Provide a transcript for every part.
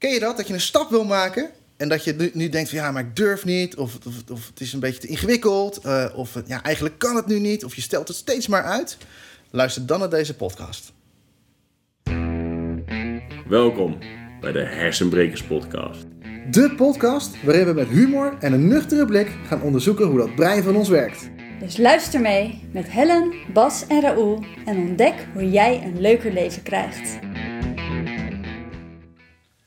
Ken je dat? Dat je een stap wil maken en dat je nu, nu denkt van ja, maar ik durf niet. Of, of, of het is een beetje te ingewikkeld. eh, of ja, eigenlijk kan het nu niet. Of je stelt het steeds maar uit. Luister dan naar deze podcast. Welkom bij de Hersenbrekers Podcast. De podcast waarin we met humor en een nuchtere blik gaan onderzoeken hoe dat brein van ons werkt. Dus luister mee met Helen, Bas en Raoul en ontdek hoe jij een leuker leven krijgt.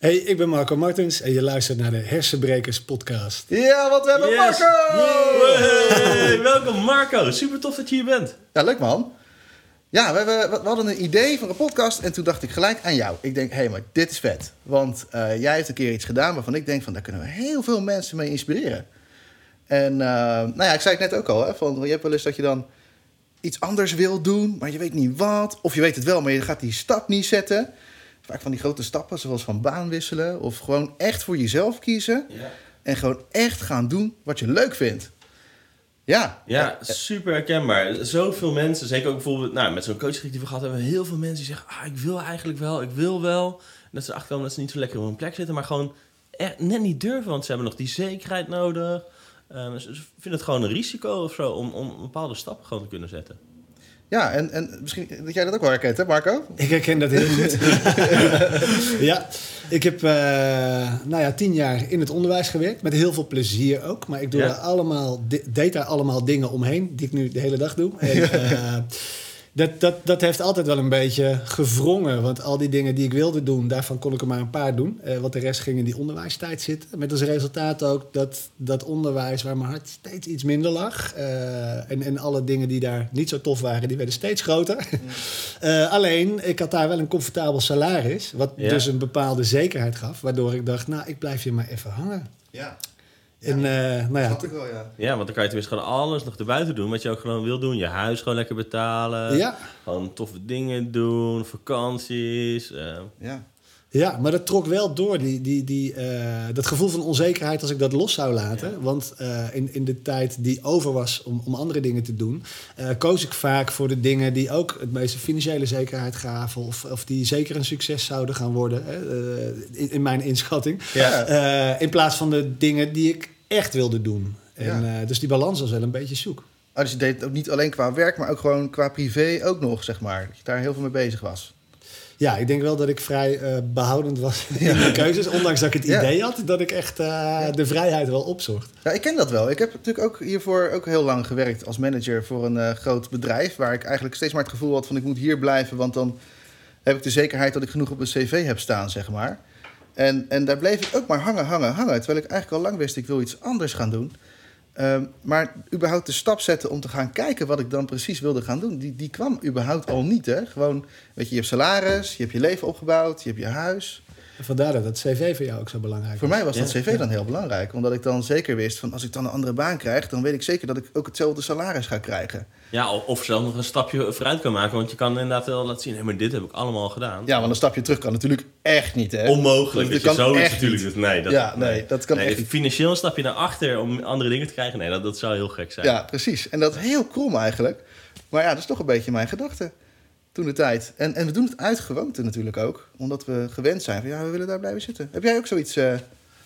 Hey, ik ben Marco Martens en je luistert naar de Hersenbrekers podcast. Ja, wat we hebben Yes. Marco! Hey, welkom Marco, super tof dat je hier bent. Ja, leuk man. Ja, we, hebben, we hadden een idee voor een podcast en toen dacht ik gelijk aan jou. Ik denk, hé, hey, maar dit is vet. Want eh, jij hebt een keer iets gedaan waarvan ik denk van, daar kunnen we heel veel mensen mee inspireren. En eh, nou ja, ik zei het net ook al, hè, van, je hebt wel eens dat je dan iets anders wil doen, maar je weet niet wat. Of je weet het wel, maar je gaat die stap niet zetten. Vaak van die grote stappen, zoals van baan wisselen. Of gewoon echt voor jezelf kiezen. En gewoon echt gaan doen wat je leuk vindt. Ja, Ja, super herkenbaar. Zoveel mensen, zeker ook bijvoorbeeld nou, met zo'n coaching die we gehad hebben, heel veel mensen die zeggen, ah, ik wil eigenlijk wel, ik wil wel. En dat ze erachter komen dat ze niet zo lekker op hun plek zitten, maar gewoon echt net niet durven, want ze hebben nog die zekerheid nodig. Ehm, ze ze vinden het gewoon een risico of zo om, om bepaalde stappen gewoon te kunnen zetten. Ja, en, en misschien dat jij dat ook wel herkent, hè Marco? Ik herken dat heel goed. ja, ik heb eh, nou ja, tien jaar in het onderwijs gewerkt. Met heel veel plezier ook. Maar ik doe Ja. daar allemaal, deed daar allemaal dingen omheen die ik nu de hele dag doe. En, eh, dat, dat, dat heeft altijd wel een beetje gewrongen. Want al die dingen die ik wilde doen, daarvan kon ik er maar een paar doen. Eh, want de rest ging in die onderwijstijd zitten. Met als resultaat ook dat dat onderwijs waar mijn hart steeds iets minder lag. eh, en, en alle dingen die daar niet zo tof waren, die werden steeds groter. Eh, alleen, ik had daar wel een comfortabel salaris. Wat Ja. dus een bepaalde zekerheid gaf. Waardoor ik dacht, nou, ik blijf hier maar even hangen. Ja, En eh, nou ja, snap ik wel, ja. Ja, want dan kan je tenminste gewoon alles nog erbuiten doen wat je ook gewoon wil doen. Je huis gewoon lekker betalen. ja, Gewoon toffe dingen doen, vakanties. eh, Ja, Ja, maar dat trok wel door, die, die, die, eh, dat gevoel van onzekerheid als ik dat los zou laten. Want eh, in, in de tijd die over was om, om andere dingen te doen, eh, koos ik vaak voor de dingen die ook het meeste financiële zekerheid gaven. Of, of die zeker een succes zouden gaan worden, hè, eh, in, in mijn inschatting. Ja. Eh, in plaats van de dingen die ik echt wilde doen. En, Ja. eh, dus die balans was wel een beetje zoek. Oh, dus je deed het ook niet alleen qua werk, maar ook gewoon qua privé ook nog, zeg maar. Dat je daar heel veel mee bezig was. Ja, ik denk wel dat ik vrij eh, behoudend was in mijn keuzes. Ondanks dat ik het Ja. idee had dat ik echt eh, de vrijheid wel opzocht. Ja, ik ken dat wel. Ik heb natuurlijk ook hiervoor ook heel lang gewerkt als manager voor een groot bedrijf. Waar ik eigenlijk steeds maar het gevoel had van ik moet hier blijven, want dan heb ik de zekerheid dat ik genoeg op een cv heb staan, zeg maar. En, en daar bleef ik ook maar hangen, hangen, hangen. Terwijl ik eigenlijk al lang wist ik wil iets anders gaan doen. Ehm, maar überhaupt de stap zetten om te gaan kijken wat ik dan precies wilde gaan doen, die, die kwam überhaupt al niet. Hè? Gewoon, weet je, je hebt salaris, je hebt je leven opgebouwd, je hebt je huis. En vandaar dat het cv voor jou ook zo belangrijk Voor was. mij was dat Ja, cv dan heel belangrijk. Omdat ik dan zeker wist van als ik dan een andere baan krijg, dan weet ik zeker dat ik ook hetzelfde salaris ga krijgen. Ja, of, zelfs nog een stapje vooruit kan maken. Want je kan inderdaad wel laten zien, hé, maar dit heb ik allemaal gedaan. Ja, want een stapje terug kan natuurlijk echt niet. Hè? Onmogelijk. Dat Dat je kan zo natuurlijk. niet. dus nee, dat, Ja, nee, dat kan nee, echt niet. Financieel een stapje naar achter om andere dingen te krijgen. Nee, dat, dat zou heel gek zijn. Ja, precies. En dat is heel krom eigenlijk. Maar ja, dat is toch een beetje mijn gedachte toen de tijd. En, en we doen het uit gewoonte natuurlijk ook. Omdat we gewend zijn van ja, we willen daar blijven zitten. Heb jij ook zoiets? eh,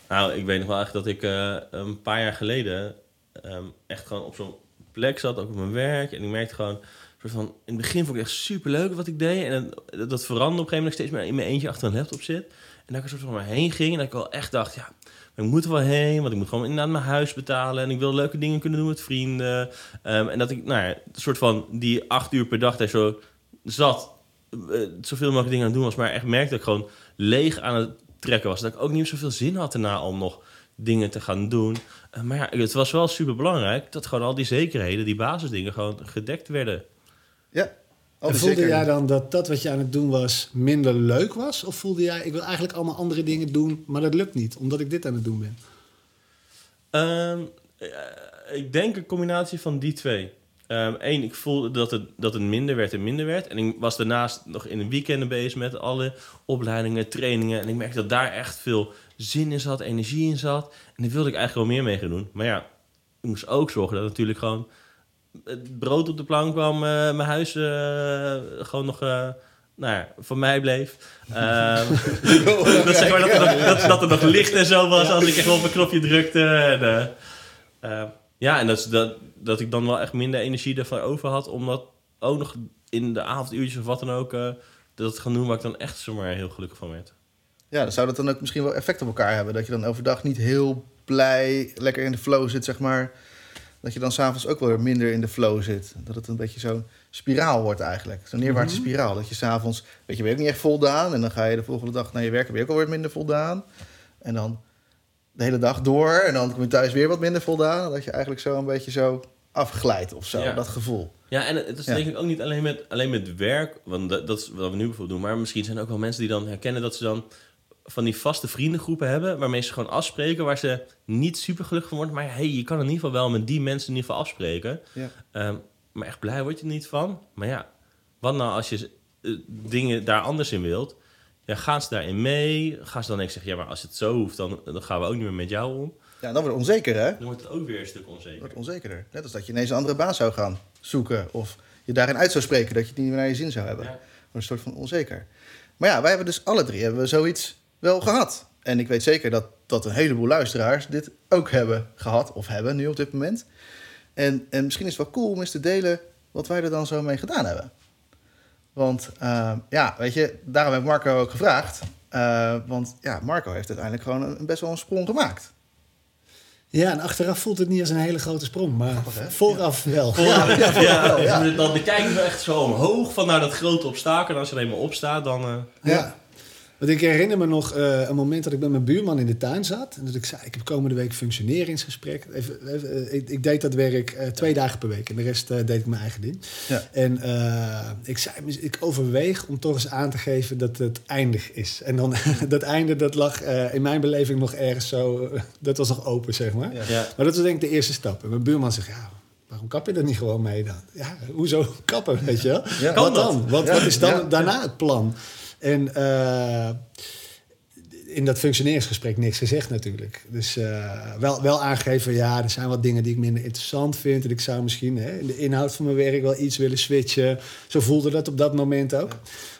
Nou, ik weet nog wel echt dat ik eh, een paar jaar geleden ehm, echt gewoon op zo'n plek zat, ook op mijn werk. En ik merkte gewoon, soort van, in het begin vond ik echt super leuk wat ik deed. En dat, dat veranderde op een gegeven moment steeds meer in mijn eentje achter een laptop zit. En dat ik er soort van maar heen ging. En dat ik wel echt dacht, ja, ik moet er wel heen. Want ik moet gewoon inderdaad mijn huis betalen. En ik wil leuke dingen kunnen doen met vrienden. Ehm, en dat ik, nou ja, een soort van die acht uur per dag daar zo zat. eh, zoveel mogelijk dingen aan het doen was. Maar echt merkte dat ik gewoon leeg aan het trekken was. Dat ik ook niet meer zoveel zin had daarna om nog dingen te gaan doen. Eh, maar ja, het was wel super belangrijk dat gewoon al die zekerheden, die basisdingen, gewoon gedekt werden. ja. En voelde zeker. jij dan dat dat wat je aan het doen was minder leuk was? Of voelde jij, ik wil eigenlijk allemaal andere dingen doen, maar dat lukt niet, omdat ik dit aan het doen ben? Ehm, eh, ik denk een combinatie van die twee. Eén, ik voelde dat het, dat het minder werd en minder werd. En ik was daarnaast nog in de weekenden bezig met alle opleidingen, trainingen. En ik merkte dat daar echt veel zin in zat, energie in zat. En daar wilde ik eigenlijk wel meer mee gaan doen. Maar ja, ik moest ook zorgen dat natuurlijk gewoon het brood op de plank kwam, eh, mijn huis eh, gewoon nog eh, nou ja, van mij bleef. Ehm, dat, zeg maar, dat, er nog, dat, dat er nog licht en zo was als ik echt op een knopje drukte. En, eh, eh, ja, en dat, is dat, dat ik dan wel echt minder energie ervan over had... om dat ook nog in de avonduurtjes of wat dan ook... eh, dat te gaan doen waar ik dan echt zomaar heel gelukkig van werd. Ja, dan zou dat dan ook misschien wel effect op elkaar hebben. Dat je dan overdag niet heel blij, lekker in de flow zit, zeg maar. Dat je dan s'avonds ook wel weer minder in de flow zit. Dat het een beetje zo'n spiraal wordt eigenlijk. Zo'n neerwaartse spiraal. Dat je s'avonds, weet je, ben je ook niet echt voldaan. En dan ga je de volgende dag naar je werk, ben je ook alweer minder voldaan. En dan de hele dag door. En dan kom je thuis weer wat minder voldaan. Dat je eigenlijk zo een beetje zo afglijdt of zo, Ja. dat gevoel. Ja, en het is Ja. denk ik ook niet alleen met, alleen met werk, want dat, dat is wat we nu bijvoorbeeld doen. Maar misschien zijn er ook wel mensen die dan herkennen dat ze dan van die vaste vriendengroepen hebben, waarmee ze gewoon afspreken, waar ze niet super gelukkig van worden. Maar hey, je kan in ieder geval wel met die mensen in ieder geval afspreken. Ja. Ehm, maar echt blij word je er niet van. Maar ja, wat nou als je eh, dingen daar anders in wilt? Ja, gaan ze daarin mee? Gaan ze dan echt zeggen, ja, maar als het zo hoeft, dan, dan gaan we ook niet meer met jou om. Ja, dan wordt het onzeker, hè? Dan wordt het ook weer een stuk onzeker. wordt onzekerder. Net als dat je ineens een andere baan zou gaan zoeken. Of je daarin uit zou spreken dat je het niet meer naar je zin zou hebben. Ja. Een soort van onzeker. Maar ja, wij hebben dus alle drie hebben we zoiets wel gehad. En ik weet zeker dat, dat een heleboel luisteraars dit ook hebben gehad. Of hebben nu op dit moment. En, en misschien is het wel cool om eens te delen wat wij er dan zo mee gedaan hebben. Want eh, ja, weet je, daarom heb ik Marco ook gevraagd. Eh, want ja, Marco heeft uiteindelijk gewoon een, best wel een sprong gemaakt. Ja, en achteraf voelt het niet als een hele grote sprong, maar vooraf wel. Ja, ja, ja. dus dan bekijken we echt zo omhoog van naar dat grote obstakel. En als je er eenmaal op staat, dan... eh, Ja. Want ik herinner me nog eh, een moment dat ik met mijn buurman in de tuin zat. En dat ik zei, ik heb komende week functioneringsgesprek. Even, even, eh, ik, ik deed dat werk eh, twee dagen per week. En de rest deed ik mijn eigen ding. Ja. En eh, ik zei, ik overweeg om toch eens aan te geven dat het eindig is. En dan, dat einde, dat lag eh, in mijn beleving nog ergens zo... dat was nog open, zeg maar. Ja. ja. Maar dat was denk ik de eerste stap. En mijn buurman zegt, ja, waarom kap je er niet gewoon mee dan? Ja, hoezo kappen, weet je wel? Ja. Kan wat dat? dan? Wat, Ja, wat is dan ja, daarna het plan? En eh, in dat functioneringsgesprek niks gezegd natuurlijk. Dus eh, wel, wel aangegeven, ja, er zijn wat dingen die ik minder interessant vind. En ik zou misschien hè, in de inhoud van mijn werk wel iets willen switchen. Zo voelde dat op dat moment ook.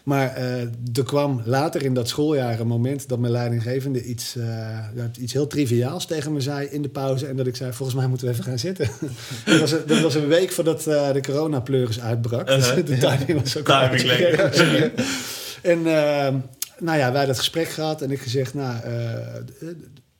Maar eh, er kwam later in dat schooljaar een moment dat mijn leidinggevende iets, iets heel triviaals tegen me zei in de pauze. En dat ik zei, volgens mij moeten we even gaan zitten. dat, was, dat was een week voordat de coronapleuris uitbrak. Dus Uh-huh. de timing was ook Timing. En eh, nou ja, wij dat gesprek gehad en ik gezegd, nou, eh,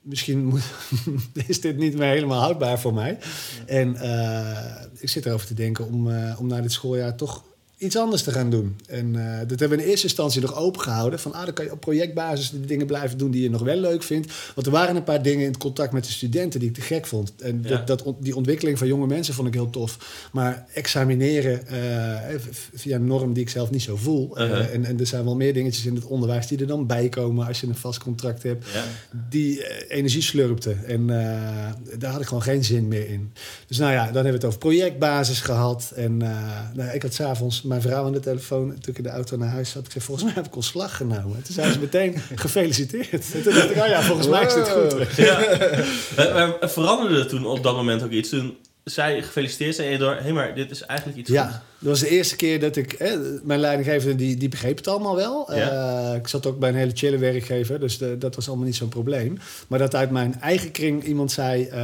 misschien moet, is dit niet meer helemaal houdbaar voor mij. En eh, ik zit erover te denken om, eh, om na dit schooljaar toch iets anders te gaan doen. En eh, dat hebben we in eerste instantie nog open gehouden. Van, ah, dan kan je op projectbasis de dingen blijven doen die je nog wel leuk vindt. Want er waren een paar dingen in het contact met de studenten die ik te gek vond. En Ja. dat, die ontwikkeling van jonge mensen vond ik heel tof. Maar examineren eh, via een norm die ik zelf niet zo voel. eh, Uh-huh. en, en er zijn wel meer dingetjes in het onderwijs die er dan bij komen als je een vast contract hebt Ja. die energie slurpte. En daar had ik gewoon geen zin meer in. Dus nou ja, dan hebben we het over projectbasis gehad. En nou, ik had s'avonds mijn vrouw aan de telefoon. Toen ik in de auto naar huis zat, ik zei, volgens mij heb ik ontslag genomen. Toen zei ze meteen, gefeliciteerd. En toen dacht ik, oh ja, volgens mij is dit goed. Ja. Maar- maar veranderde er toen op dat moment ook iets? Toen zei gefeliciteerd, zei je door, hé, maar dit is eigenlijk iets Ja, goeds. dat was de eerste keer dat ik... Hè, mijn leidinggevende die, die begreep het allemaal wel. Ja. Eh, ik zat ook bij een hele chille werkgever, dus de- dat was allemaal niet zo'n probleem. Maar dat uit mijn eigen kring iemand zei... eh,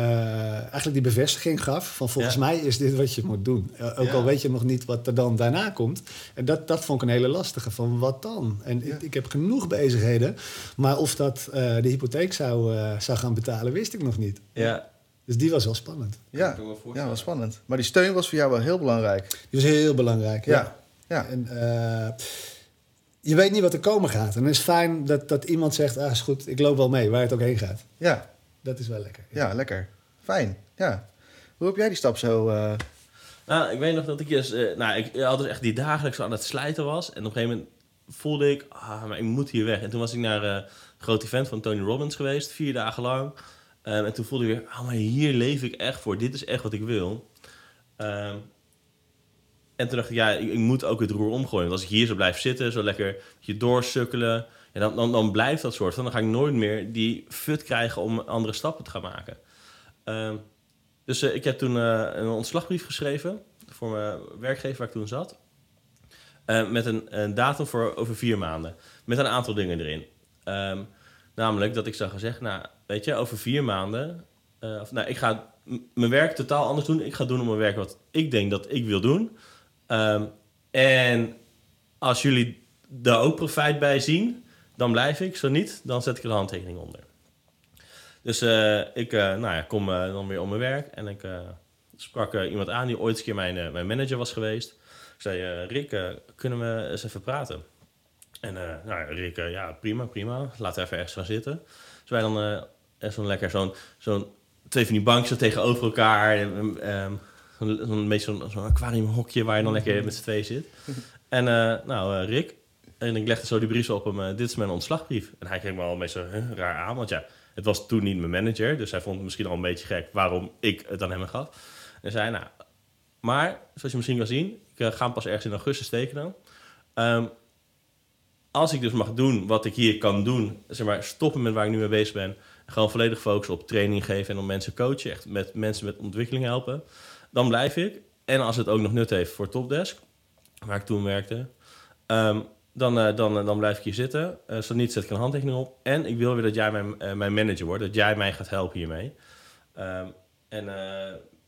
eigenlijk die bevestiging gaf van volgens Ja. mij is dit wat je moet doen. Eh, ook Ja. al weet je nog niet wat er dan daarna komt. En dat, dat vond ik een hele lastige, van wat dan? En Ja. ik, ik heb genoeg bezigheden, maar of dat eh, de hypotheek zou, zou gaan betalen, wist ik nog niet. Ja. Dus die was wel spannend. Ja, voorstellen. ja, wel spannend. Maar die steun was voor jou wel heel belangrijk. Die was heel belangrijk. ja. Ja, ja. En eh, je weet niet wat er komen gaat. En het is fijn dat, dat iemand zegt, ah is goed, ik loop wel mee, waar het ook heen gaat. Ja, Dat is wel lekker. ja, lekker. Fijn, ja. Hoe heb jij die stap zo... eh, Nou, ik weet nog dat ik eens... eh, nou, ik had dus echt die dagelijks aan het slijten was. En op een gegeven moment voelde ik, ah, maar ik moet hier weg. En toen was ik naar eh, een groot event van Tony Robbins geweest, vier dagen lang. Ehm, en toen voelde ik weer, ah, maar hier leef ik echt voor. Dit is echt wat ik wil. Ehm, en toen dacht ik, ja, ik, moet ook het roer omgooien. Want als ik hier zo blijf zitten, zo lekker je doorsukkelen... Ja, dan, dan, dan blijft dat soort van. Dan ga ik nooit meer die fut krijgen om andere stappen te gaan maken. Ehm, dus eh, ik heb toen eh, een ontslagbrief geschreven voor mijn werkgever waar ik toen zat. Met een, een datum voor over vier maanden. Met een aantal dingen erin. Namelijk dat ik zou gaan zeggen, nou, weet je, over vier maanden... eh, of, nou, ik ga mijn werk totaal anders doen. Ik ga doen op mijn werk wat ik denk dat ik wil doen. Ehm, en als jullie daar ook profijt bij zien, dan blijf ik. Zo niet, dan zet ik er een handtekening onder. Dus eh, ik eh, nou ja, kom dan weer op mijn werk en ik sprak iemand aan die ooit een keer mijn, mijn manager was geweest. Ik zei, Rick, kunnen we eens even praten? En eh, nou, Rick, eh, ja, prima, prima. Laten we even ergens gaan zitten. Dus wij dan eh, zo'n lekker, zo'n, zo'n twee van die bankjes tegenover elkaar. Ehm, zo'n, zo'n beetje zo'n, zo'n aquariumhokje waar je dan lekker met z'n tweeën zit. En nou, Rick, en ik legde zo die brief op hem. dit is mijn ontslagbrief. En hij keek me al een beetje huh, raar aan. Want ja, het was toen niet mijn manager. Dus hij vond het misschien al een beetje gek waarom ik het aan hem gaf. En zei, nou... Maar, zoals je misschien kan zien... Ik ga hem pas ergens in augustus tekenen. Ehm, als ik dus mag doen wat ik hier kan doen... Zeg maar, stoppen met waar ik nu mee bezig ben... Gewoon volledig focussen op training geven en om mensen coachen. Echt met mensen met ontwikkeling helpen. Dan blijf ik. En als het ook nog nut heeft voor Topdesk... Waar ik toen werkte... ehm, dan, eh, dan, eh, dan blijf ik hier zitten. Eh zo niet, zet ik een handtekening op. En ik wil weer dat jij mijn, mijn manager wordt. Dat jij mij gaat helpen hiermee. Ehm, en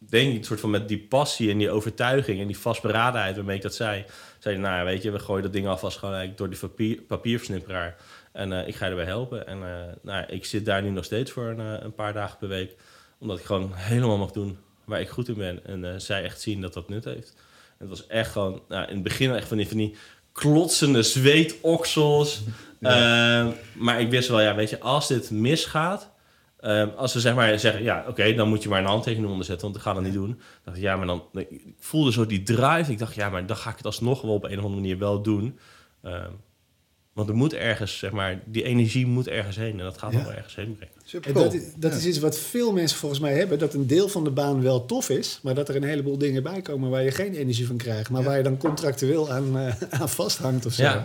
denk ik, soort van met die passie en die overtuiging en die vastberadenheid waarmee ik dat zei. Zei nou ja, weet je, we gooien dat ding alvast gewoon door die papier, papierversnipperaar. En eh, ik ga je erbij helpen. En eh, nou, ik zit daar nu nog steeds voor een, eh, een paar dagen per week. Omdat ik gewoon helemaal mag doen waar ik goed in ben. En zij echt zien dat dat nut heeft. En het was echt gewoon, nou, in het begin echt van die, van die klotsende zweetoksels. Maar ik wist wel, ja, weet je, als dit misgaat... ehm, als ze zeg maar zeggen, ja, oké, dan moet je maar een handtekening onderzetten, want ik ga dat niet doen. Dan dacht ik, ja, maar dan... Ik voelde zo die drive. Ik dacht, ja, maar dan ga ik het alsnog wel op een of andere manier wel doen. Ehm, want er moet ergens, zeg maar, die energie moet ergens heen. En dat gaat Ja. wel ergens heen brengen. Super En cool. dat, is- dat is iets wat veel mensen volgens mij hebben. Dat een deel van de baan wel tof is. Maar dat er een heleboel dingen bij komen waar je geen energie van krijgt. Maar Ja. waar je dan contractueel aan, eh, aan vasthangt of zo. Ja. Dat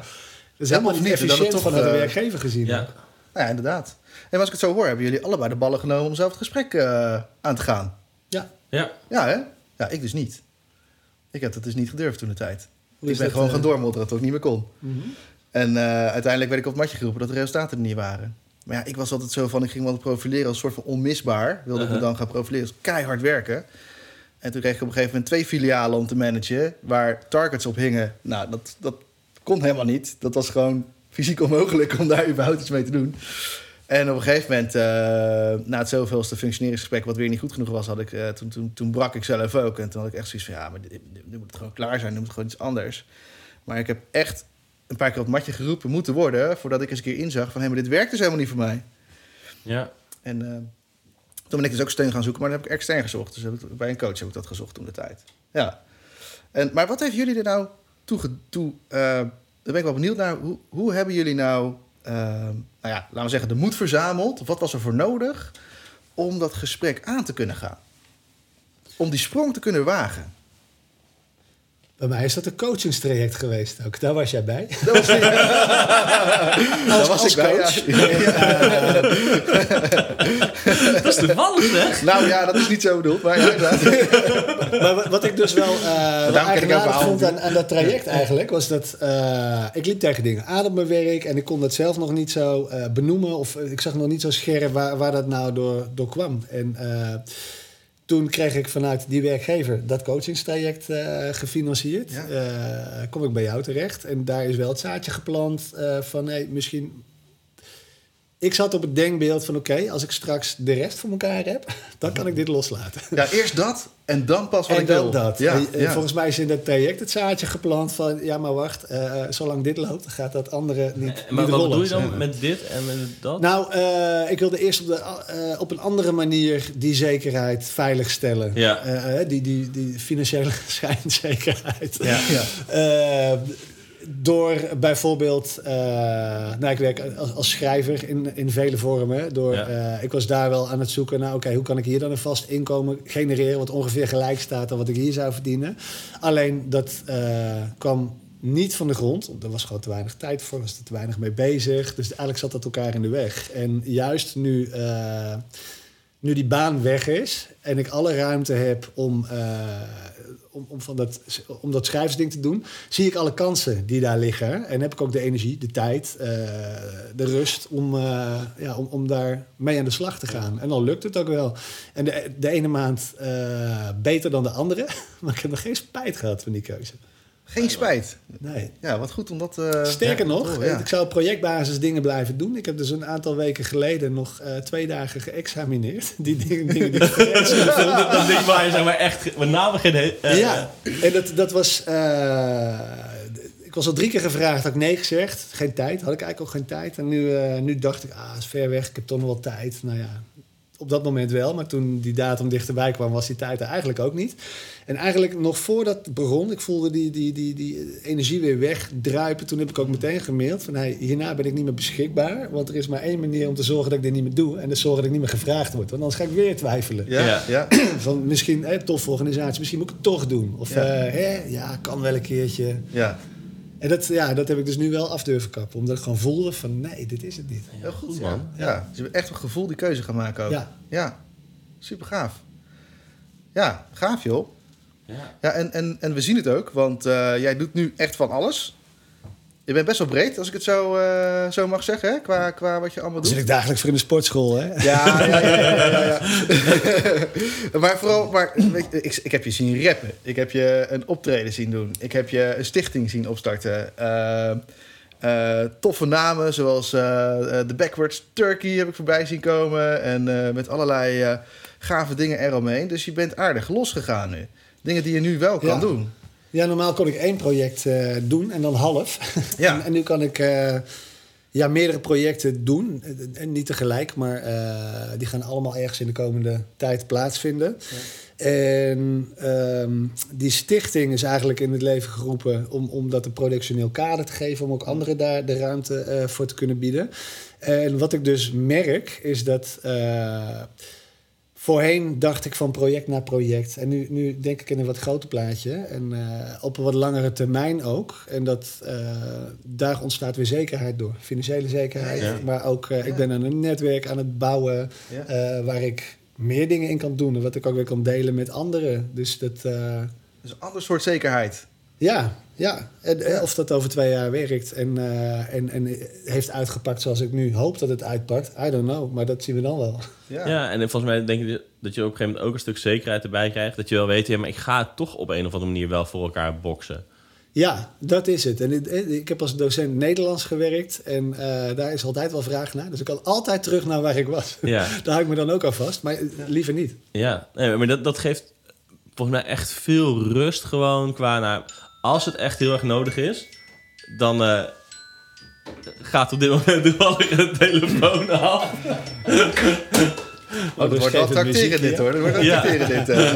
is Ja, helemaal niet niet, dat het efficiënt toch, vanuit de eh, werkgever gezien. Ja. Ja, inderdaad. En als ik het zo hoor, hebben jullie allebei de ballen genomen om zelf het gesprek eh, aan te gaan. Ja. ja. Ja, hè? Ja, ik dus niet. Ik heb dat dus niet gedurfd toen de tijd. Ik ben dat, gewoon eh? gaan doormodderen tot ik niet meer kon. Mhm. En eh, uiteindelijk werd ik op het matje geroepen dat de resultaten er niet waren. Maar ja, ik was altijd zo van, ik ging altijd profileren als een soort van onmisbaar. Wilde ik me Uh-huh. dan gaan profileren als keihard werken. En toen kreeg ik op een gegeven moment twee filialen om te managen... waar targets op hingen. Nou, dat, dat kon helemaal niet. Dat was gewoon fysiek onmogelijk om daar überhaupt iets mee te doen. En op een gegeven moment, eh, na het zoveelste functioneringsgesprek... wat weer niet goed genoeg was, had ik, eh, toen, toen, toen brak ik zelf ook. En toen had ik echt zoiets van, ja, maar nu moet het gewoon klaar zijn. Nu moet het gewoon iets anders. Maar ik heb echt een paar keer op het matje geroepen moeten worden... voordat ik eens een keer inzag van... hé, maar dit werkt dus helemaal niet voor mij. ja. En eh, toen ben ik dus ook steun gaan zoeken, maar dan heb ik extern gezocht. Dus heb ik, bij een coach heb ik dat gezocht toen de tijd. Ja. En, maar wat heeft jullie er nou toe... toe ben ik wel benieuwd naar. Hoe, hoe hebben jullie nou, eh, nou ja, laten we zeggen, de moed verzameld? Wat was er voor nodig om dat gesprek aan te kunnen gaan? Om die sprong te kunnen wagen? Bij mij is dat een coachingstraject geweest ook. Daar was jij bij. Dat was, Daar was als ik bij, coach. ja. Dat is toevallig, zeg. Nou ja, dat is niet zo bedoeld. Maar. Maar wat- ik dus wel, eh ik wel vond aan. dat traject eigenlijk... was dat eh, ik liep tegen dingen aan op mijn werk... en ik kon dat zelf nog niet zo eh, benoemen... of ik zag nog niet zo scherp waar, waar dat nou door, door kwam. En eh, toen kreeg ik vanuit die werkgever dat coachingstraject eh, gefinancierd. Ja. Eh, kom ik bij jou terecht. En daar is wel het zaadje geplant eh, van... Hey, misschien ik zat op het denkbeeld van oké, als ik straks de rest voor elkaar heb, dan kan ik dit loslaten. ja, eerst dat en dan pas wat en ik dan wil. dat. Ja, En, eh, ja. Volgens mij is in dat traject het zaadje geplant van ja, maar wacht, eh, zolang dit loopt, gaat dat andere niet, maar niet wat rollen. bedoel je dan met dit en met dat? Nou, eh, ik wilde eerst op, de, eh, op een andere manier die zekerheid veilig stellen. Ja. Eh, eh, die, die, die financiële schijnzekerheid. ja. Ja. Door bijvoorbeeld, eh, nou, ik werk als, als schrijver in, in vele vormen. Door, Ja. eh, ik was daar wel aan het zoeken naar, oké, hoe kan ik hier dan een vast inkomen genereren, wat ongeveer gelijk staat aan wat ik hier zou verdienen. Alleen dat eh, kwam niet van de grond. want Er was gewoon te weinig tijd voor, was er te weinig mee bezig. Dus eigenlijk zat dat elkaar in de weg. En juist nu. nu die baan weg is en ik alle ruimte heb om, om, om, van dat, om dat schrijversding te doen, zie ik alle kansen die daar liggen. En heb ik ook de energie, de tijd, eh, de rust om, eh, ja, om, om daar mee aan de slag te gaan. En dan lukt het ook wel. En de, de ene maand eh, beter dan de andere, maar ik heb nog geen spijt gehad van die keuze. Geen spijt. Nee. Ja, wat goed om dat... eh, Sterker ja, nog, ja. ik zou op projectbasis dingen blijven doen. Ik heb dus een aantal weken geleden nog eh, twee dagen geëxamineerd. Die dingen, dingen die ik. Dat ding waar je zeg maar echt met name geen... eh, ja, en dat, dat was. eh, ik was al drie keer gevraagd, had ik nee gezegd. Geen tijd, had ik eigenlijk ook geen tijd. En nu, eh, nu dacht ik, ah, is ver weg, ik heb toch nog wel tijd. Nou ja, op dat moment wel, maar toen die datum dichterbij kwam, was die tijd er eigenlijk ook niet. En eigenlijk nog voordat het begon, ik voelde die, die, die, die energie weer wegdruipen. Toen heb ik ook meteen gemaild van, hey, hierna ben ik niet meer beschikbaar. Want er is maar één manier om te zorgen dat ik dit niet meer doe. En dat is zorgen dat ik niet meer gevraagd word. Want anders ga ik weer twijfelen Ja, ja. Van misschien, hè, toffe organisatie, misschien moet ik het toch doen. Of Ja. hè, ja kan wel een keertje. ja. En dat, ja, dat heb ik dus nu wel af durven kappen. Omdat ik gewoon voelde van nee, dit is het niet. Heel goed, goed, man. man. Ja. Dus je hebt echt een gevoel die keuze gaan maken ook. Ja. Ja. Super gaaf. Ja, gaaf joh. Ja. Ja, en, en, en we zien het ook, want eh, jij doet nu echt van alles. Je bent best wel breed, als ik het zo, eh, zo mag zeggen, hè? Qua, qua wat je allemaal Dan zit doet. ik dagelijks voor in de sportschool. Hè? Ja, ja, ja, ja, ja, ja. maar vooral, maar, weet je, ik, ik heb je zien rappen. Ik heb je een optreden zien doen. Ik heb je een stichting zien opstarten. Eh, eh, toffe namen, zoals The Backwards Turkey heb ik voorbij zien komen. En met allerlei gave dingen eromheen. Dus je bent aardig losgegaan nu. Dingen die je nu wel kan doen. Ja, normaal kon ik één project eh, doen en dan half. Ja. en, en nu kan ik eh, ja, meerdere projecten doen. En niet tegelijk, maar eh, die gaan allemaal ergens in de komende tijd plaatsvinden. En ehm, die stichting is eigenlijk in het leven geroepen om, om dat een productioneel kader te geven, om ook anderen daar de ruimte eh, voor te kunnen bieden. En wat ik dus merk, is dat eh, voorheen dacht ik van project naar project. En nu, nu denk ik in een wat groter plaatje. En eh, op een wat langere termijn ook. En dat, eh, daar ontstaat weer zekerheid door. Financiële zekerheid. Ja. Maar ook, eh, Ja. ik ben aan een netwerk aan het bouwen. Ja. eh, waar ik meer dingen in kan doen. En wat ik ook weer kan delen met anderen. Dus dat, eh, Dus een ander soort zekerheid. Ja, ja. En, eh, Ja. Of dat over twee jaar werkt en, eh, en, en heeft uitgepakt zoals ik nu hoop dat het uitpakt. I don't know, maar dat zien we dan wel. Ja. Ja. en volgens mij denk ik dat je op een gegeven moment ook een stuk zekerheid erbij krijgt. Dat je wel weet, ja, maar ik ga het toch op een of andere manier wel voor elkaar boksen. Ja, dat is het. En ik, ik heb als docent Nederlands gewerkt en eh, daar is altijd wel vraag naar. Dus ik kan altijd terug naar waar ik was. Ja, Daar hou ik me dan ook aan vast, maar eh, liever niet. ja. Nee, maar dat, dat geeft volgens mij echt veel rust gewoon qua... Nou, als het echt heel erg nodig is, dan eh, gaat op dit moment toevallig een telefoon af. Oh, dat dus wordt het tracteren dit ja. hoor. Dat wordt Ja. tracteren dit. eh.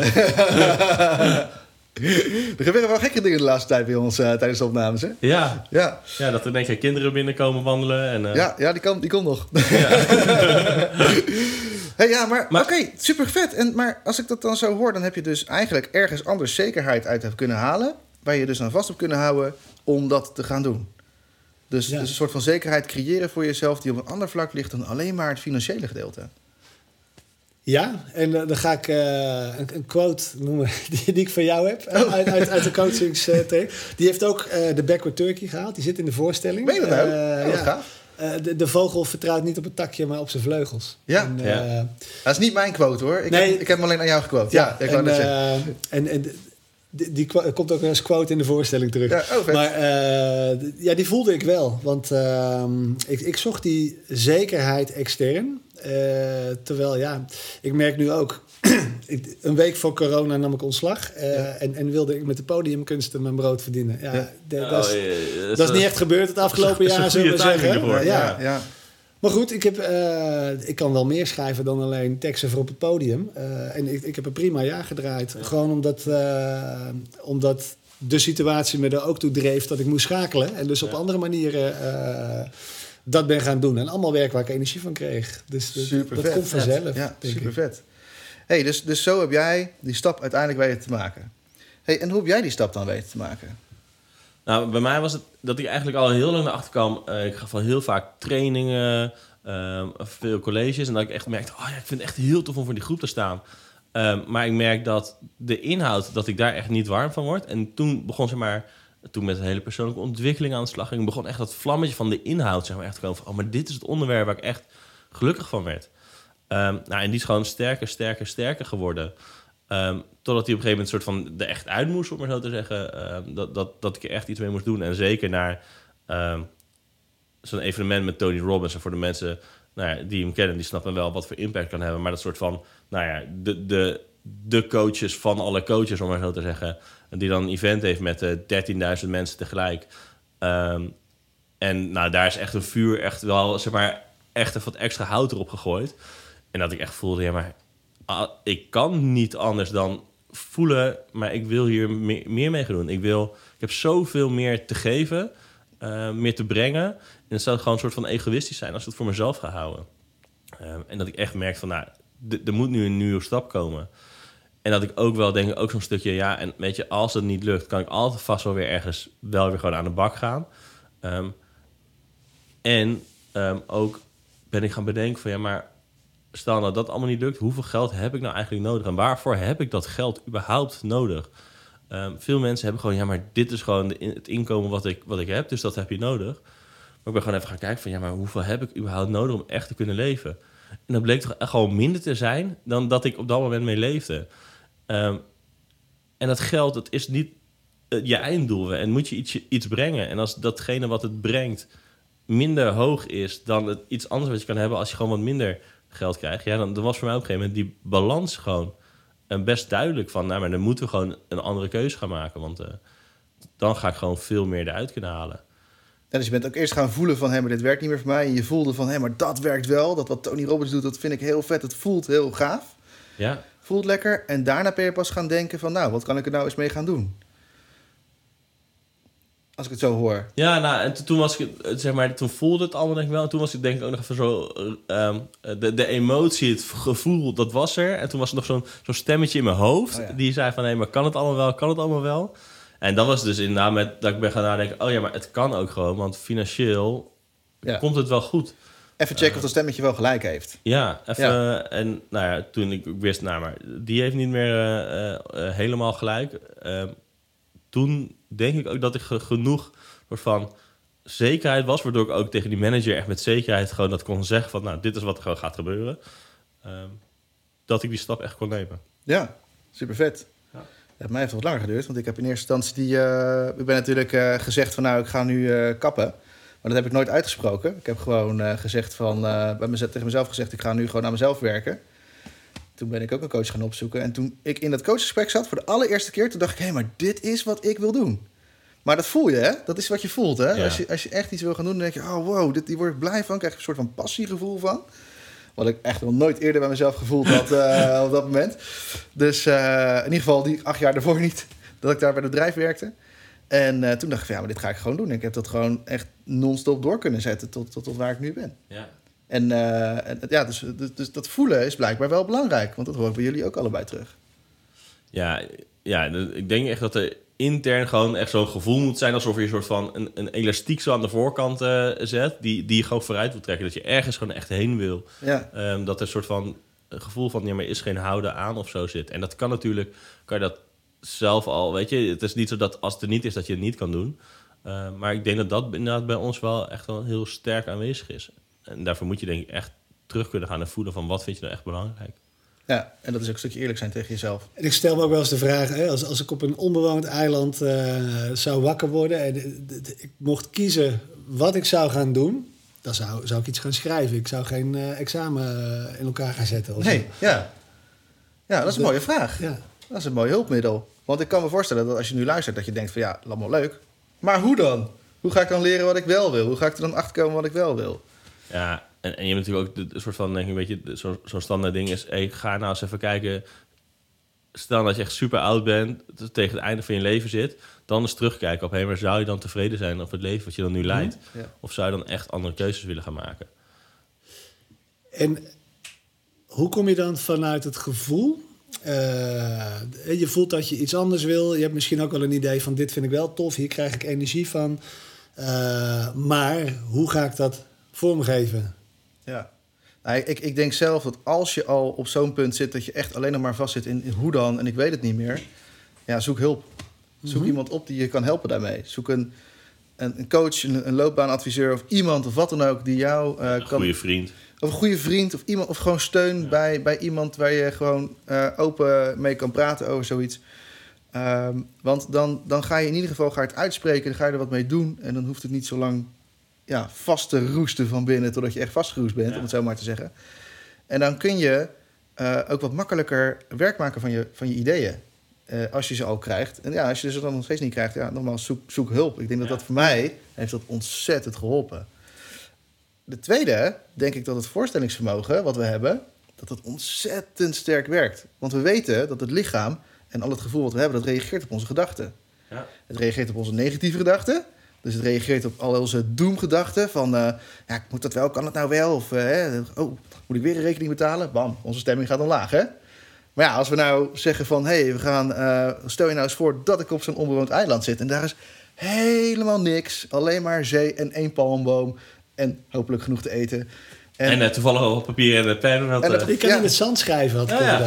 er gebeuren wel gekke dingen de laatste tijd bij ons eh, tijdens de opnames, hè? Ja, Ja, ja dat er denk ik kinderen binnenkomen wandelen. En, eh, ja, ja die, kan, die komt nog. hey, ja, maar, Maar- oké, super vet. En, maar als ik dat dan zo hoor, dan heb je dus eigenlijk ergens anders zekerheid uit kunnen halen. Waar je dus aan vast hebt kunnen houden om dat te gaan doen. Dus, Ja. dus een soort van zekerheid creëren voor jezelf die op een ander vlak ligt dan alleen maar het financiële gedeelte. Ja, en eh, dan ga ik eh, een, een quote noemen die, die ik van jou heb eh, uit, uit, uit de coachingstraject. Die heeft ook eh, de Backward Turkey gehaald. Die zit in de voorstelling. Ben je dat nou? Eh, Oh, ja. gaaf. Eh, de, de vogel vertrouwt niet op het takje, maar op zijn vleugels. Ja. En, Ja. eh, Dat is niet mijn quote hoor. Ik, Nee. heb, ik heb hem alleen aan jou gequote. Ja, ik wou en, net zeggen. eh, en, en die, komt ook als quote in de voorstelling terug. Ja, oh, maar eh, ja, die voelde ik wel. Want ehm, ik, ik zocht die zekerheid extern. Eh, terwijl, ja, ik merk nu ook... ik- een week voor corona nam ik ontslag. eh, en, en wilde ik met de podiumkunsten mijn brood verdienen. Ja, Oh, dat, is, ja, dat is niet echt gebeurd het afgelopen dat is een jaar, zullen we zeggen. ervoor. ja. ja, ja. Maar goed, ik, heb, eh, ik kan wel meer schrijven dan alleen teksten voor op het podium. Eh, en ik, ik heb een prima jaar gedraaid. Gewoon omdat, eh, omdat de situatie me er ook toe dreef dat ik moest schakelen. En dus op andere manieren dat ben gaan doen. En allemaal werk waar ik energie van kreeg. Dus dat, Super dat vet. komt vanzelf, Ja, super ik. vet. Hey, dus, dus zo heb jij die stap uiteindelijk weten te maken. Hey, en hoe heb jij die stap dan weten te maken? Nou, bij mij was het dat ik eigenlijk al heel lang erachter kwam. eh, ik gaf al heel vaak trainingen. ehm, veel colleges. En dat ik echt merkte, oh ik vind het echt heel tof om voor die groep te staan. Ehm, maar ik merk dat de inhoud, dat ik daar echt niet warm van word. En toen begon zeg maar, toen met een hele persoonlijke ontwikkeling aan de slag ging, begon echt dat vlammetje van de inhoud, zeg maar, echt te komen van, oh, maar dit is het onderwerp waar ik echt gelukkig van werd. Ehm, nou, en die is gewoon sterker, sterker, sterker geworden. Ehm, totdat hij op een gegeven moment soort van er echt uit moest, om maar zo te zeggen. Ehm, dat, dat, dat ik er echt iets mee moest doen. En zeker naar zo'n evenement met Tony Robbins. En voor de mensen nou ja, die hem kennen, die snappen wel wat voor impact kan hebben. Maar dat soort van, nou ja, de, de, de coaches van alle coaches, om maar zo te zeggen. Die dan een event heeft met uh, 13.000 mensen tegelijk. en nou, daar is echt een vuur, echt wel, zeg maar, echt even wat extra hout erop gegooid. En dat ik echt voelde, ja, maar ah, ik kan niet anders dan voelen, maar ik wil hier meer, meer mee doen. Ik, wil, ik heb zoveel meer te geven, uh, meer te brengen. En het zou gewoon een soort van egoïstisch zijn als ik het voor mezelf ga houden. Uh, en dat ik echt merk van, nou, er moet nu een nieuwe stap komen. En dat ik ook wel denk, ook zo'n stukje, ja, en weet je, als het niet lukt, kan ik altijd vast wel weer ergens wel weer gewoon aan de bak gaan. Um, en um, ook ben ik gaan bedenken van, ja, maar stel nou dat allemaal niet lukt, hoeveel geld heb ik nou eigenlijk nodig? En waarvoor heb ik dat geld überhaupt nodig? Um, veel mensen hebben gewoon, ja, maar dit is gewoon de, het inkomen wat ik, wat ik heb, dus dat heb je nodig. Maar ik ben gewoon even gaan kijken van, ja, maar hoeveel heb ik überhaupt nodig om echt te kunnen leven? En dat bleek toch gewoon minder te zijn dan dat ik op dat moment mee leefde. Um, en dat geld, dat is niet uh, je einddoel. En moet je iets, iets brengen. En als datgene wat het brengt minder hoog is dan het, iets anders wat je kan hebben als je gewoon wat minder geld krijgt, ja, dan, dan was voor mij op een gegeven moment die balans gewoon en eh, best duidelijk van, nou, maar dan moeten we gewoon een andere keuze gaan maken, want uh, dan ga ik gewoon veel meer eruit kunnen halen. Ja, dus je bent ook eerst gaan voelen van, hé, maar dit werkt niet meer voor mij. En je voelde van, hé, maar dat werkt wel. Dat wat Tony Robbins doet, dat vind ik heel vet. Het voelt heel gaaf. Ja. Voelt lekker. En daarna ben je pas gaan denken van, nou, wat kan ik er nou eens mee gaan doen? Als ik het zo hoor. Ja, nou, en toen was ik, zeg maar, toen voelde het allemaal denk ik wel. En toen was ik denk ik ook nog even zo, um, de, de emotie, het gevoel, dat was er. En toen was er nog zo'n zo'n stemmetje in mijn hoofd. Oh, die zei van, hé, maar kan het allemaal wel, kan het allemaal wel? En dat was dus inderdaad met, dat ik ben gaan nadenken, oh ja, maar het kan ook gewoon. Want financieel ja. komt het wel goed. Even checken uh, of dat stemmetje wel gelijk heeft. Ja, even. Ja. En nou ja, toen ik wist, nou maar, die heeft niet meer uh, helemaal gelijk. Ehm, toen denk ik ook dat ik genoeg van zekerheid was, waardoor ik ook tegen die manager echt met zekerheid gewoon dat kon zeggen van, nou, dit is wat er gewoon gaat gebeuren. Um, dat ik die stap echt kon nemen. Ja, super vet. Ja. Het mij heeft wat langer geduurd, want ik heb in eerste instantie die, uh, ik ben natuurlijk uh, gezegd van, nou, ik ga nu uh, kappen. Maar dat heb ik nooit uitgesproken. Ik heb gewoon gezegd van, bij mezelf, tegen mezelf gezegd, ik ga nu gewoon aan mezelf werken. Toen ben ik ook een coach gaan opzoeken. En toen ik in dat coachgesprek zat voor de allereerste keer, toen dacht ik, hé, hey, maar dit is wat ik wil doen. Maar dat voel je, hè? Dat is wat je voelt, hè? Als, je, als je echt iets wil gaan doen, dan denk je... oh, wow, dit, die word ik blij van. krijg je een soort van passiegevoel van. Wat ik echt nog nooit eerder bij mezelf gevoeld had uh, op dat moment. Dus uh, in ieder geval die acht jaar daarvoor niet... dat ik daar bij het bedrijf werkte. En uh, toen dacht ik van, ja, maar dit ga ik gewoon doen. En ik heb dat gewoon echt non-stop door kunnen zetten... tot, tot, tot waar ik nu ben. Ja. En, en ja, dus, dus, dus, dat voelen is blijkbaar wel belangrijk. Want dat hoor ik bij jullie ook allebei terug. Ja, ja ik denk echt dat er intern gewoon echt zo'n gevoel moet zijn alsof je een soort van een, een elastiek zo aan de voorkant uh, zet, die, die je gewoon vooruit wil trekken. Dat je ergens gewoon echt heen wil. Ja. Um, dat er een soort van een gevoel van, ja, maar is geen houden aan of zo zit. En dat kan natuurlijk, kan je dat zelf al, weet je, het is niet zo dat als het er niet is, dat je het niet kan doen. Uh, maar ik denk dat dat inderdaad bij ons wel echt wel heel sterk aanwezig is. En daarvoor moet je denk ik echt terug kunnen gaan en voelen van wat vind je nou echt belangrijk. Ja, en dat is ook een stukje eerlijk zijn tegen jezelf. En ik stel me ook wel eens de vraag, hè, als, als ik op een onbewoond eiland uh, zou wakker worden en ik mocht kiezen wat ik zou gaan doen, dan zou, zou ik iets gaan schrijven. Ik zou geen uh, examen uh, in elkaar gaan zetten. nee, zo. ja. Ja, dat is een mooie vraag. Ja. Dat is een mooi hulpmiddel. Want ik kan me voorstellen dat als je nu luistert, dat je denkt van ja, allemaal leuk. Maar hoe dan? Hoe ga ik dan leren wat ik wel wil? Hoe ga ik er dan achter komen wat ik wel wil? Ja, en, en je hebt natuurlijk ook een soort van, denk ik, weet je, zo'n zo standaard ding is, hey, ga nou eens even kijken. Stel dat je echt super oud bent, tegen het einde van je leven zit, dan eens terugkijken op, hé, maar zou je dan tevreden zijn over het leven wat je dan nu leidt? Ja. Of zou je dan echt andere keuzes willen gaan maken? En hoe kom je dan vanuit het gevoel? Uh, je voelt dat je iets anders wil. Je hebt misschien ook wel een idee van dit vind ik wel tof, hier krijg ik energie van. Uh, maar hoe ga ik dat vormgeven? Ja. Nou, ik, ik denk zelf dat als je al op zo'n punt zit dat je echt alleen nog maar vastzit in, in hoe dan en ik weet het niet meer, ja, zoek hulp. Zoek Mhm. iemand op die je kan helpen daarmee. Zoek een, een, een coach, een, een loopbaanadviseur of iemand of wat dan ook die jou eh, Een kan. goede vriend. Of een goede vriend of iemand of gewoon steun Ja. bij, bij iemand waar je gewoon eh, open mee kan praten over zoiets. Ehm, want dan, dan ga je in ieder geval ga je het uitspreken, dan ga je er wat mee doen. En dan hoeft het niet zo lang ja, vast te roesten van binnen totdat je echt vastgeroest bent, Ja. om het zo maar te zeggen. En dan kun je eh, ook wat makkelijker werk maken van je, van je ideeën. eh, als je ze al krijgt. En ja, als je ze dan nog steeds niet krijgt, ja, nogmaals, zoek, zoek hulp. Ik denk dat Ja. dat voor mij heeft dat ontzettend geholpen. De tweede, denk ik dat het voorstellingsvermogen wat we hebben, dat het ontzettend sterk werkt. Want we weten dat het lichaam en al het gevoel wat we hebben, dat reageert op onze gedachten. Ja. Het reageert op onze negatieve gedachten. Dus het reageert op al onze doemgedachten van... eh, ja, moet dat wel, kan het nou wel? Of, eh, oh, moet ik weer een rekening betalen? Bam, onze stemming gaat omlaag, hè? Maar ja, als we nou zeggen van... hé, hey, we gaan... eh, stel je nou eens voor dat ik op zo'n onbewoond eiland zit... en daar is helemaal niks. Alleen maar zee en één palmboom. En hopelijk genoeg te eten. En, eh, toevallig al papier en pen. En En dat- eh, Ik kan Ja. in het zand schrijven, had ik Ja.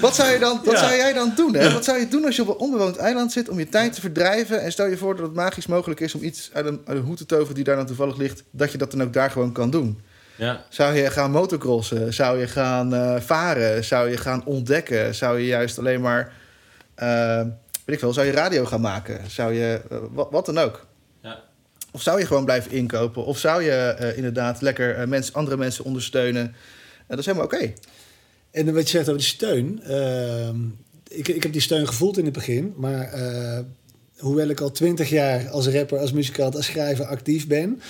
Wat, zou, je dan, wat Ja. zou jij dan doen? Hè? Wat zou je doen als je op een onbewoond eiland zit om je tijd te verdrijven? En stel je voor dat het magisch mogelijk is om iets uit een, uit een hoed te toveren die daar dan toevallig ligt, dat je dat dan ook daar gewoon kan doen. ja. Zou je gaan motocrossen? Zou je gaan eh, varen? Zou je gaan ontdekken? Zou je juist alleen maar, eh, weet ik veel, zou je radio gaan maken? Zou je, eh, wat, wat dan ook? Of zou je gewoon blijven inkopen? Of zou je eh, inderdaad lekker eh, mensen, andere mensen ondersteunen? Eh, dat is helemaal oké. En wat je zegt over die steun. ehm, ik, ik heb die steun gevoeld in het begin. Maar eh, hoewel ik al twintig jaar als rapper, als muzikant, als schrijver actief ben...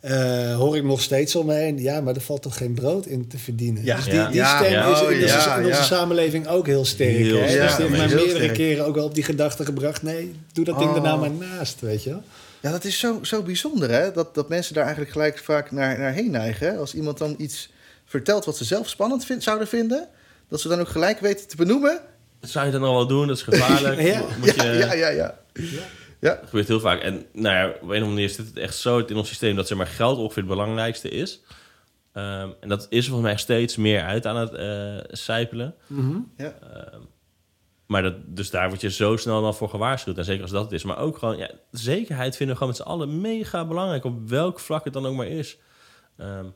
eh, hoor ik nog steeds om me heen... ja, maar er valt toch geen brood in te verdienen. Ja. Dus die, die Ja, stem ja, is in, oh, onze- ja, in onze ja. samenleving ook heel sterk. Heel hè? dus die heeft mij meerdere sterk. keren ook al op die gedachte gebracht... nee, doe dat ding er Oh. nou maar naast, weet je wel. Ja, dat is zo, zo bijzonder, hè? Dat, dat mensen daar eigenlijk gelijk vaak naar, naar heen neigen. Als iemand dan iets vertelt wat ze zelf spannend vind, zouden vinden... dat ze dan ook gelijk weten te benoemen. Zou je dat nou wel doen? Dat is gevaarlijk. Ja. Moet je, Ja, ja, ja, ja. Ja, Dat gebeurt heel vaak. En nou ja, op een of andere manier zit het echt zo in ons systeem dat zeg maar, geld ongeveer het belangrijkste is. Ehm, en dat is volgens mij steeds meer uit aan het eh sijpelen. ja. Ehm, maar dat, dus daar word je zo snel dan voor gewaarschuwd. En zeker als dat het is. Maar ook gewoon, ja, zekerheid vinden we gewoon met z'n allen mega belangrijk. Op welk vlak het dan ook maar is. Ehm,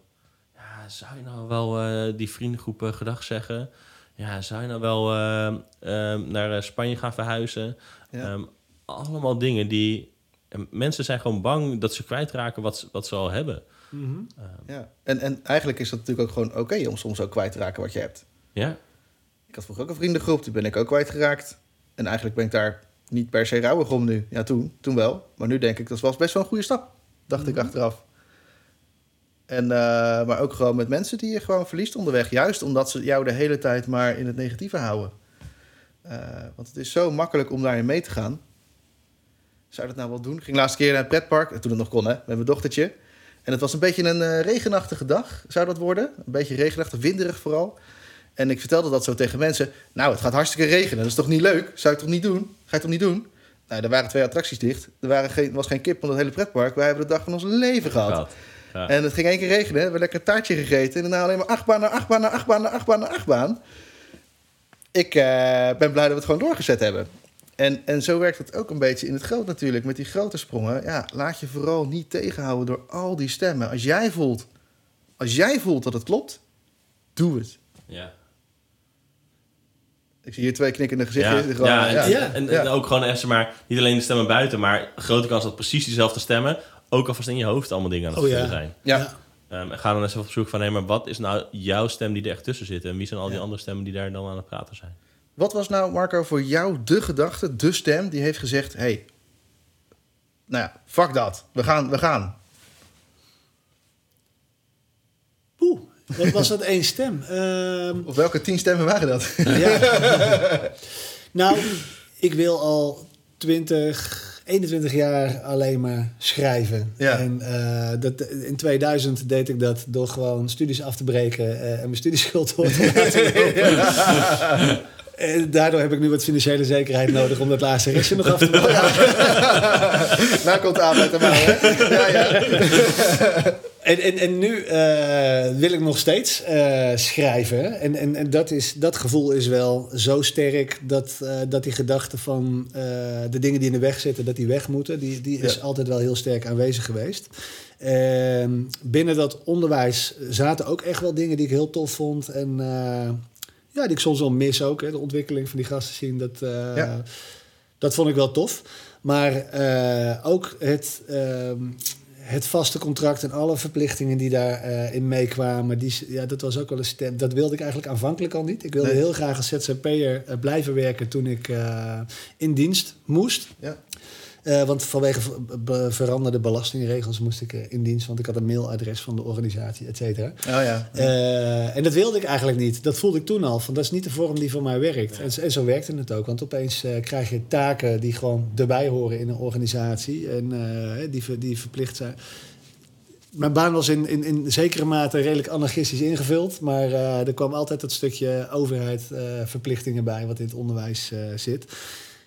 ja, zou je nou wel eh, die vriendengroepen gedag zeggen? Ja, zou je nou wel ehm, ehm, naar eh, Spanje gaan verhuizen? Ja. Ehm, allemaal dingen die... en mensen zijn gewoon bang dat ze kwijtraken wat, ze- wat ze al hebben. ja. En, en eigenlijk is dat natuurlijk ook gewoon oké... om soms ook kwijt te raken wat je hebt. Ja, had vroeger ook een vriendengroep, die ben ik ook kwijtgeraakt. En eigenlijk ben ik daar niet per se rouwig om nu. Ja, toen, toen wel. Maar nu denk ik, dat was best wel een goede stap. Dacht ik achteraf. En, eh, maar ook gewoon met mensen die je gewoon verliest onderweg. Juist omdat ze jou de hele tijd maar in het negatieve houden. Eh, want het is zo makkelijk om daarin mee te gaan. Zou dat nou wel doen? Ik ging laatste keer naar het pretpark, toen het nog kon, hè, met mijn dochtertje. En het was een beetje een eh, regenachtige dag, zou dat worden. Een beetje regenachtig, winderig vooral. En ik vertelde dat zo tegen mensen. Nou, het gaat hartstikke regenen. Dat is toch niet leuk? Zou ik toch niet doen? Ga je toch niet doen? Nou, er waren twee attracties dicht. Er waren geen, was geen kip van het hele pretpark. Wij hebben de dag van ons leven gehad. gehad. Ja. En het ging één keer regenen. We hebben lekker een taartje gegeten. En daarna alleen maar achtbaan naar achtbaan naar achtbaan naar achtbaan naar achtbaan. Ik eh, ben blij dat we het gewoon doorgezet hebben. En, en zo werkt het ook een beetje in het groot natuurlijk. Met die grote sprongen. Ja, laat je vooral niet tegenhouden door al die stemmen. Als jij voelt, als jij voelt dat het klopt, doe het. ja. Ik zie hier twee knikkende gezichten. Ja, Gewoon, ja, ja. en, Ja. en, en ook gewoon echt, zeg maar, niet alleen de stemmen buiten, maar grote kans dat precies diezelfde stemmen ook alvast in je hoofd allemaal dingen aan het Oh, ja. zijn. Ja. Ehm, en ga dan eens even op zoek van, hé, maar wat is nou jouw stem die er echt tussen zit? En wie zijn al die Ja. andere stemmen die daar dan aan het praten zijn? Wat was nou, Marco, voor jou de gedachte, de stem die heeft gezegd: hé, hey, nou ja, fuck dat. We gaan, we gaan. Wat was dat één stem? Ehm, Of welke tien stemmen waren dat? Ja. nou, ik wil al 20, 21 jaar alleen maar schrijven. Ja. En eh, dat, in 2000 deed ik dat door gewoon studies af te breken eh, en mijn studieschuld te lopen. En daardoor heb ik nu wat financiële zekerheid nodig om dat laatste restje nog af te maken. nou komt de aandacht aan mij, hè? Ja, ja. En, en, en nu eh, wil ik nog steeds eh, schrijven. En, en, en dat, is, dat gevoel is wel zo sterk dat, eh, dat die gedachte van de dingen die in de weg zitten, dat die weg moeten, die, die is Ja. altijd wel heel sterk aanwezig geweest. Ehm, binnen dat onderwijs zaten ook echt wel dingen die ik heel tof vond. En ja, die ik soms wel mis ook. Hè, de ontwikkeling van die gasten zien, dat, eh, Ja. dat vond ik wel tof. Maar eh, ook het, ehm, het vaste contract en alle verplichtingen die daarin in meekwamen, die, ja, dat was ook wel een stem. Dat wilde ik eigenlijk aanvankelijk al niet. Ik wilde Nee. heel graag als ZZP'er eh, blijven werken toen ik eh, in dienst moest. Ja. Eh, want vanwege be- veranderde belastingregels moest ik eh, in dienst, want ik had een mailadres van de organisatie, et cetera. Oh ja. Eh, en dat wilde ik eigenlijk niet. Dat voelde ik toen al. Van, dat is niet de vorm die voor mij werkt. En, en zo werkte het ook. Want opeens krijg je taken die gewoon erbij horen in een organisatie. En die, die verplicht zijn. Mijn baan was in, in, in zekere mate redelijk anarchistisch ingevuld. Maar er kwam altijd dat stukje overheid verplichtingen bij wat in het onderwijs zit.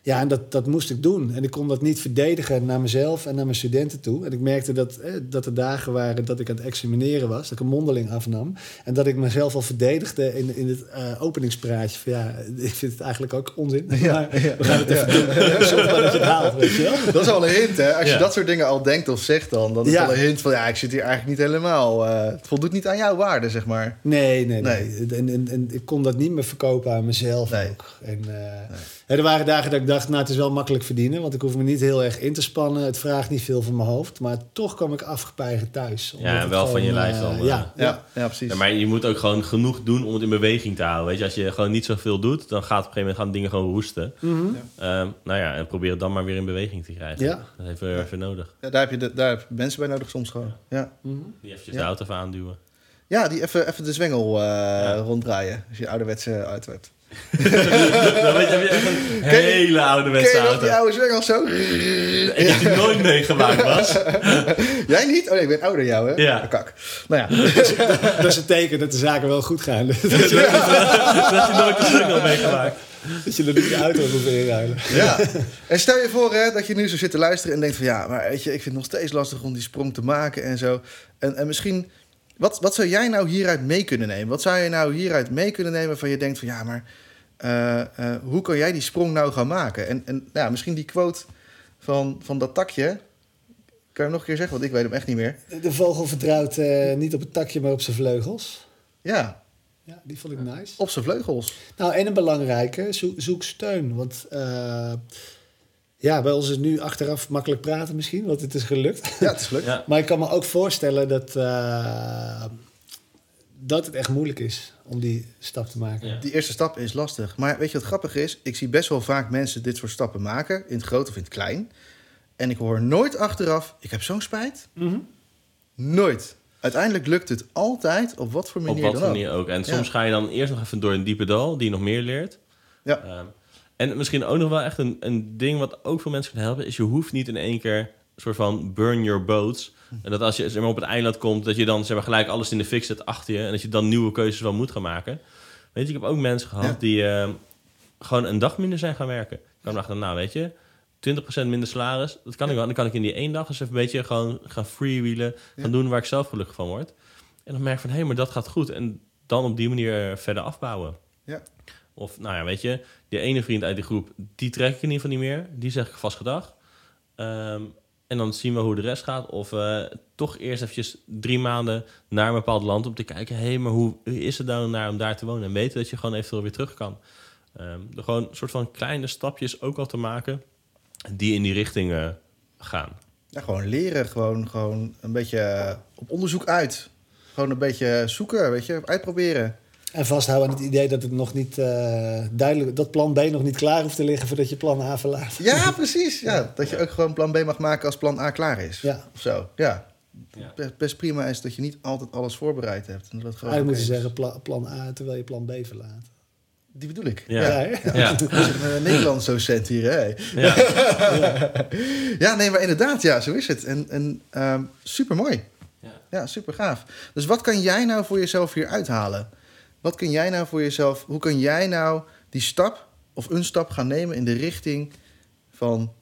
Ja, en dat, dat moest ik doen. En ik kon dat niet verdedigen naar mezelf en naar mijn studenten toe. En ik merkte dat, eh, dat er dagen waren dat ik aan het examineren was, dat ik een mondeling afnam. En dat ik mezelf al verdedigde in, in het eh, openingspraatje. Van ja, ik vind het eigenlijk ook onzin. maar we gaan het even doen. Dat je het haalt, weet je wel. Dat is al een hint, hè? Als je dat soort dingen al denkt of zegt dan, dan is al een hint van ja, ik zit hier eigenlijk niet helemaal. eh, het voldoet niet aan jouw waarde, zeg maar. Nee, nee, Nee. nee. En, en, en ik kon dat niet meer verkopen aan mezelf Nee. ook. En, eh, hè, er waren dagen dat ik dacht, nou, het is wel makkelijk verdienen. Want ik hoef me niet heel erg in te spannen. Het vraagt niet veel van mijn hoofd. Maar toch kwam ik afgepeigerd thuis. Ja, het wel van je lijf eh, dan, eh. ja, ja. Ja, ja precies. Ja, maar je moet ook gewoon genoeg doen om het in beweging te houden. Weet je, als je gewoon niet zoveel doet, dan gaat op een gegeven moment gaan dingen gewoon roesten. Mhm. Ehm, nou ja, en probeer het dan maar weer in beweging te krijgen. Ja. Dat heeft we even nodig. Ja, daar, heb je de, daar heb je mensen bij nodig soms gewoon. Ja, Mhm. Die eventjes Ja. de auto even aanduwen. ja die even, even de zwengel eh, ronddraaien. Als je ouderwetse auto hebt. dan weet je, heb je echt een Ken je- hele Ken je die oude zwengel zo? Ik heb die nooit meegemaakt was. Jij niet? Oh nee, ik ben ouder dan jou, hè? Ja. Ah, Kak. Nou ja. Dat is een teken dat de zaken wel goed gaan. dat Dat je nooit de single meegemaakt. je er niet de auto hoeft inruilen. Ja. En stel je voor hè, dat je nu zo zit te luisteren en denkt van ja, maar weet je, ik vind het nog steeds lastig om die sprong te maken en zo. En, en misschien, wat, wat zou jij nou hieruit mee kunnen nemen? Wat zou je nou hieruit mee kunnen nemen van je denkt van ja, maar eh, eh, hoe kan jij die sprong nou gaan maken? En, en ja, misschien die quote van, van dat takje. Kan je hem nog een keer zeggen? Want ik weet hem echt niet meer. De, de vogel vertrouwt eh, niet op het takje, maar op zijn vleugels. Ja, Ja, die vond ik nice. op zijn vleugels. Nou, en een belangrijke, zoek, zoek steun. Want ja, bij ons is het nu achteraf makkelijk praten misschien, want het is gelukt. Ja, het is. Ja. Maar ik kan me ook voorstellen dat, eh, dat het echt moeilijk is om die stap te maken. Ja. Die eerste stap is lastig. Maar weet je wat grappig is? Ik zie best wel vaak mensen dit soort stappen maken. In het groot of in het klein. En ik hoor nooit achteraf, ik heb zo'n spijt. Mhm. Nooit. Uiteindelijk lukt het altijd op wat voor Op manier wat dan voor ook. manier ook. En Ja. soms ga je dan eerst nog even door een diepe dal, die je nog meer leert. Ja. Ehm, en misschien ook nog wel echt een, een ding wat ook veel mensen kan helpen, is je hoeft niet in één keer een soort van burn your boats. En dat als je zeg maar, op het eiland komt, dat je dan zeg maar, gelijk alles in de fik zet achter je. En dat je dan nieuwe keuzes wel moet gaan maken. Weet je, ik heb ook mensen gehad Ja. die ehm, gewoon een dag minder zijn gaan werken. Ik kan dachten, nou weet je, 20% minder salaris, dat kan ik wel. Dan kan ik in die één dag eens even een beetje gewoon gaan freewheelen. Gaan Ja. doen waar ik zelf gelukkig van word. En dan merk ik van, hé, hey, maar dat gaat goed. En dan op die manier verder afbouwen. Ja. Of, nou ja, weet je, die ene vriend uit die groep, die trek ik in ieder geval niet meer. Die zeg ik vast gedag. Ehm, en dan zien we hoe de rest gaat. Of eh, toch eerst eventjes drie maanden naar een bepaald land om te kijken... hé, hey, maar hoe is het nou naar om daar te wonen? En weten dat je gewoon eventueel weer terug kan. Ehm door gewoon een soort van kleine stapjes ook al te maken... die in die richting eh, gaan. Ja, gewoon leren. Gewoon, gewoon een beetje eh, op onderzoek uit. Gewoon een beetje zoeken, weet je. Uitproberen. En vasthouden aan het idee dat het nog niet eh, duidelijk, dat plan B nog niet klaar hoeft te liggen voordat je plan A verlaat. Ja, precies. Ja, dat je ook gewoon plan B mag maken als plan A klaar is. Ja. Of zo, ja. Ja. Best, prima is dat je niet altijd alles voorbereid hebt. En dat Eigenlijk moet je zeggen pla- plan A terwijl je plan B verlaat. Die bedoel ik. Ja. Ja, hè? Ja, Nederlands docent hier, hè? ja. Ja, nee, maar inderdaad, ja, zo is het. En, en ehm, super mooi. Ja. Ja, super gaaf. Dus wat kan jij nou voor jezelf hier uithalen? Wat kun jij nou voor jezelf, hoe kan jij nou die stap of een stap gaan nemen in de richting van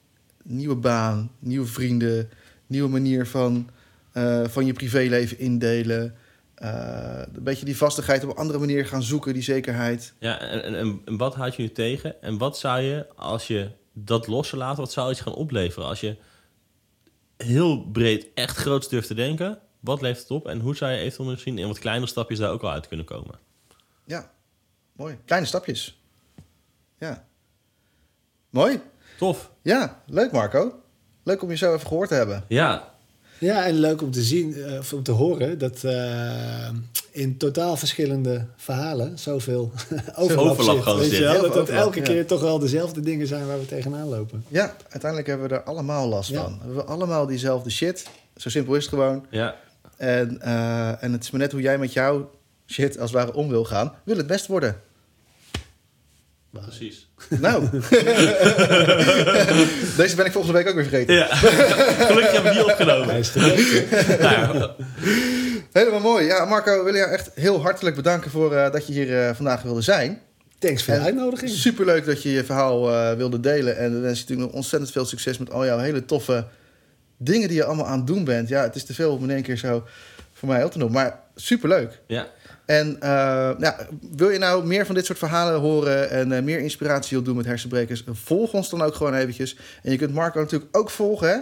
nieuwe baan, nieuwe vrienden, nieuwe manier van, eh, van je privéleven indelen. Eh, een beetje die vastigheid op een andere manier gaan zoeken, die zekerheid. Ja, en, en, en- wat houd je nu tegen? En wat zou je, als je dat los zou laten, wat zou je gaan opleveren? Als je heel breed echt groot durft te denken, wat levert het op? En hoe zou je eventueel misschien in wat kleinere stapjes daar ook al uit kunnen komen? Ja, mooi. Kleine stapjes. Ja. Mooi. Tof. Ja, leuk Marco. Leuk om je zo even gehoord te hebben. Ja, Ja, en leuk om te zien, eh, of om te horen, dat eh, in totaal verschillende verhalen zoveel overlap, overlap zit. Weet je wel? Dat overlap, elke ja. keer toch wel dezelfde dingen zijn waar we tegenaan lopen. Ja, uiteindelijk hebben we er allemaal last Ja. van. We hebben allemaal diezelfde shit. Zo simpel is het gewoon. ja. En, eh, en het is maar net hoe jij met jouw shit als het ware om wil gaan. Wil het best worden. precies. Nou. Deze ben ik volgende week ook weer vergeten. Ja, gelukkig hebben we die opgenomen. Nou ja, Helemaal mooi. Ja, Marco, wil je jou echt heel hartelijk bedanken voor eh, dat je hier eh, vandaag wilde zijn. Thanks voor de uitnodiging. Superleuk dat je je verhaal eh, wilde delen. En we wensen je natuurlijk nog ontzettend veel succes met al jouw hele toffe dingen die je allemaal aan het doen bent. Ja, het is te veel om in één keer zo voor mij op te noemen. Maar superleuk. ja. En eh, ja, wil je nou meer van dit soort verhalen horen en eh, meer inspiratie wilt doen met hersenbrekers, volg ons dan ook gewoon eventjes. En je kunt Marco natuurlijk ook volgen, hè?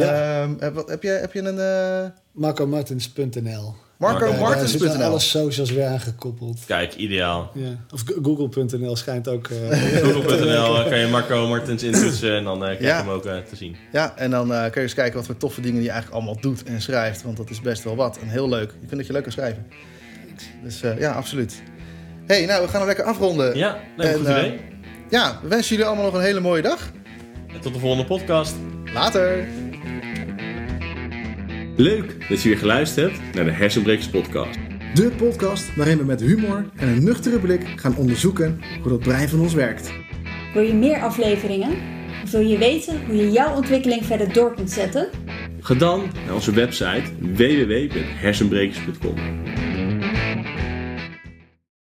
Ja. Ehm, eh, wat, heb, je, heb je een uh, MarcoMartens.nl Marco zitten MarcoMartens.nl? alle socials weer aangekoppeld. Kijk, ideaal. Ja. Of Go- Google.nl schijnt ook... eh, Google.nl kan je Marco Martens intoetsen en dan eh, krijg je Ja. hem ook eh, te zien. Ja, en dan eh, kun je eens kijken wat voor toffe dingen die je eigenlijk allemaal doet en schrijft. Want dat is best wel wat en heel leuk. Ik vind dat je leuk kan schrijven. Dus eh, ja, absoluut. hey, nou, we gaan hem lekker afronden. Ja, leuk En, goed idee. Ja, we wensen jullie allemaal nog een hele mooie dag. En tot de volgende podcast. Later! Leuk dat je weer geluisterd hebt naar de Hersenbrekers podcast. De podcast waarin we met humor en een nuchtere blik gaan onderzoeken hoe dat brein van ons werkt. Wil je meer afleveringen? Of wil je weten hoe je jouw ontwikkeling verder door kunt zetten? Ga dan naar onze website www.hersenbrekers.com.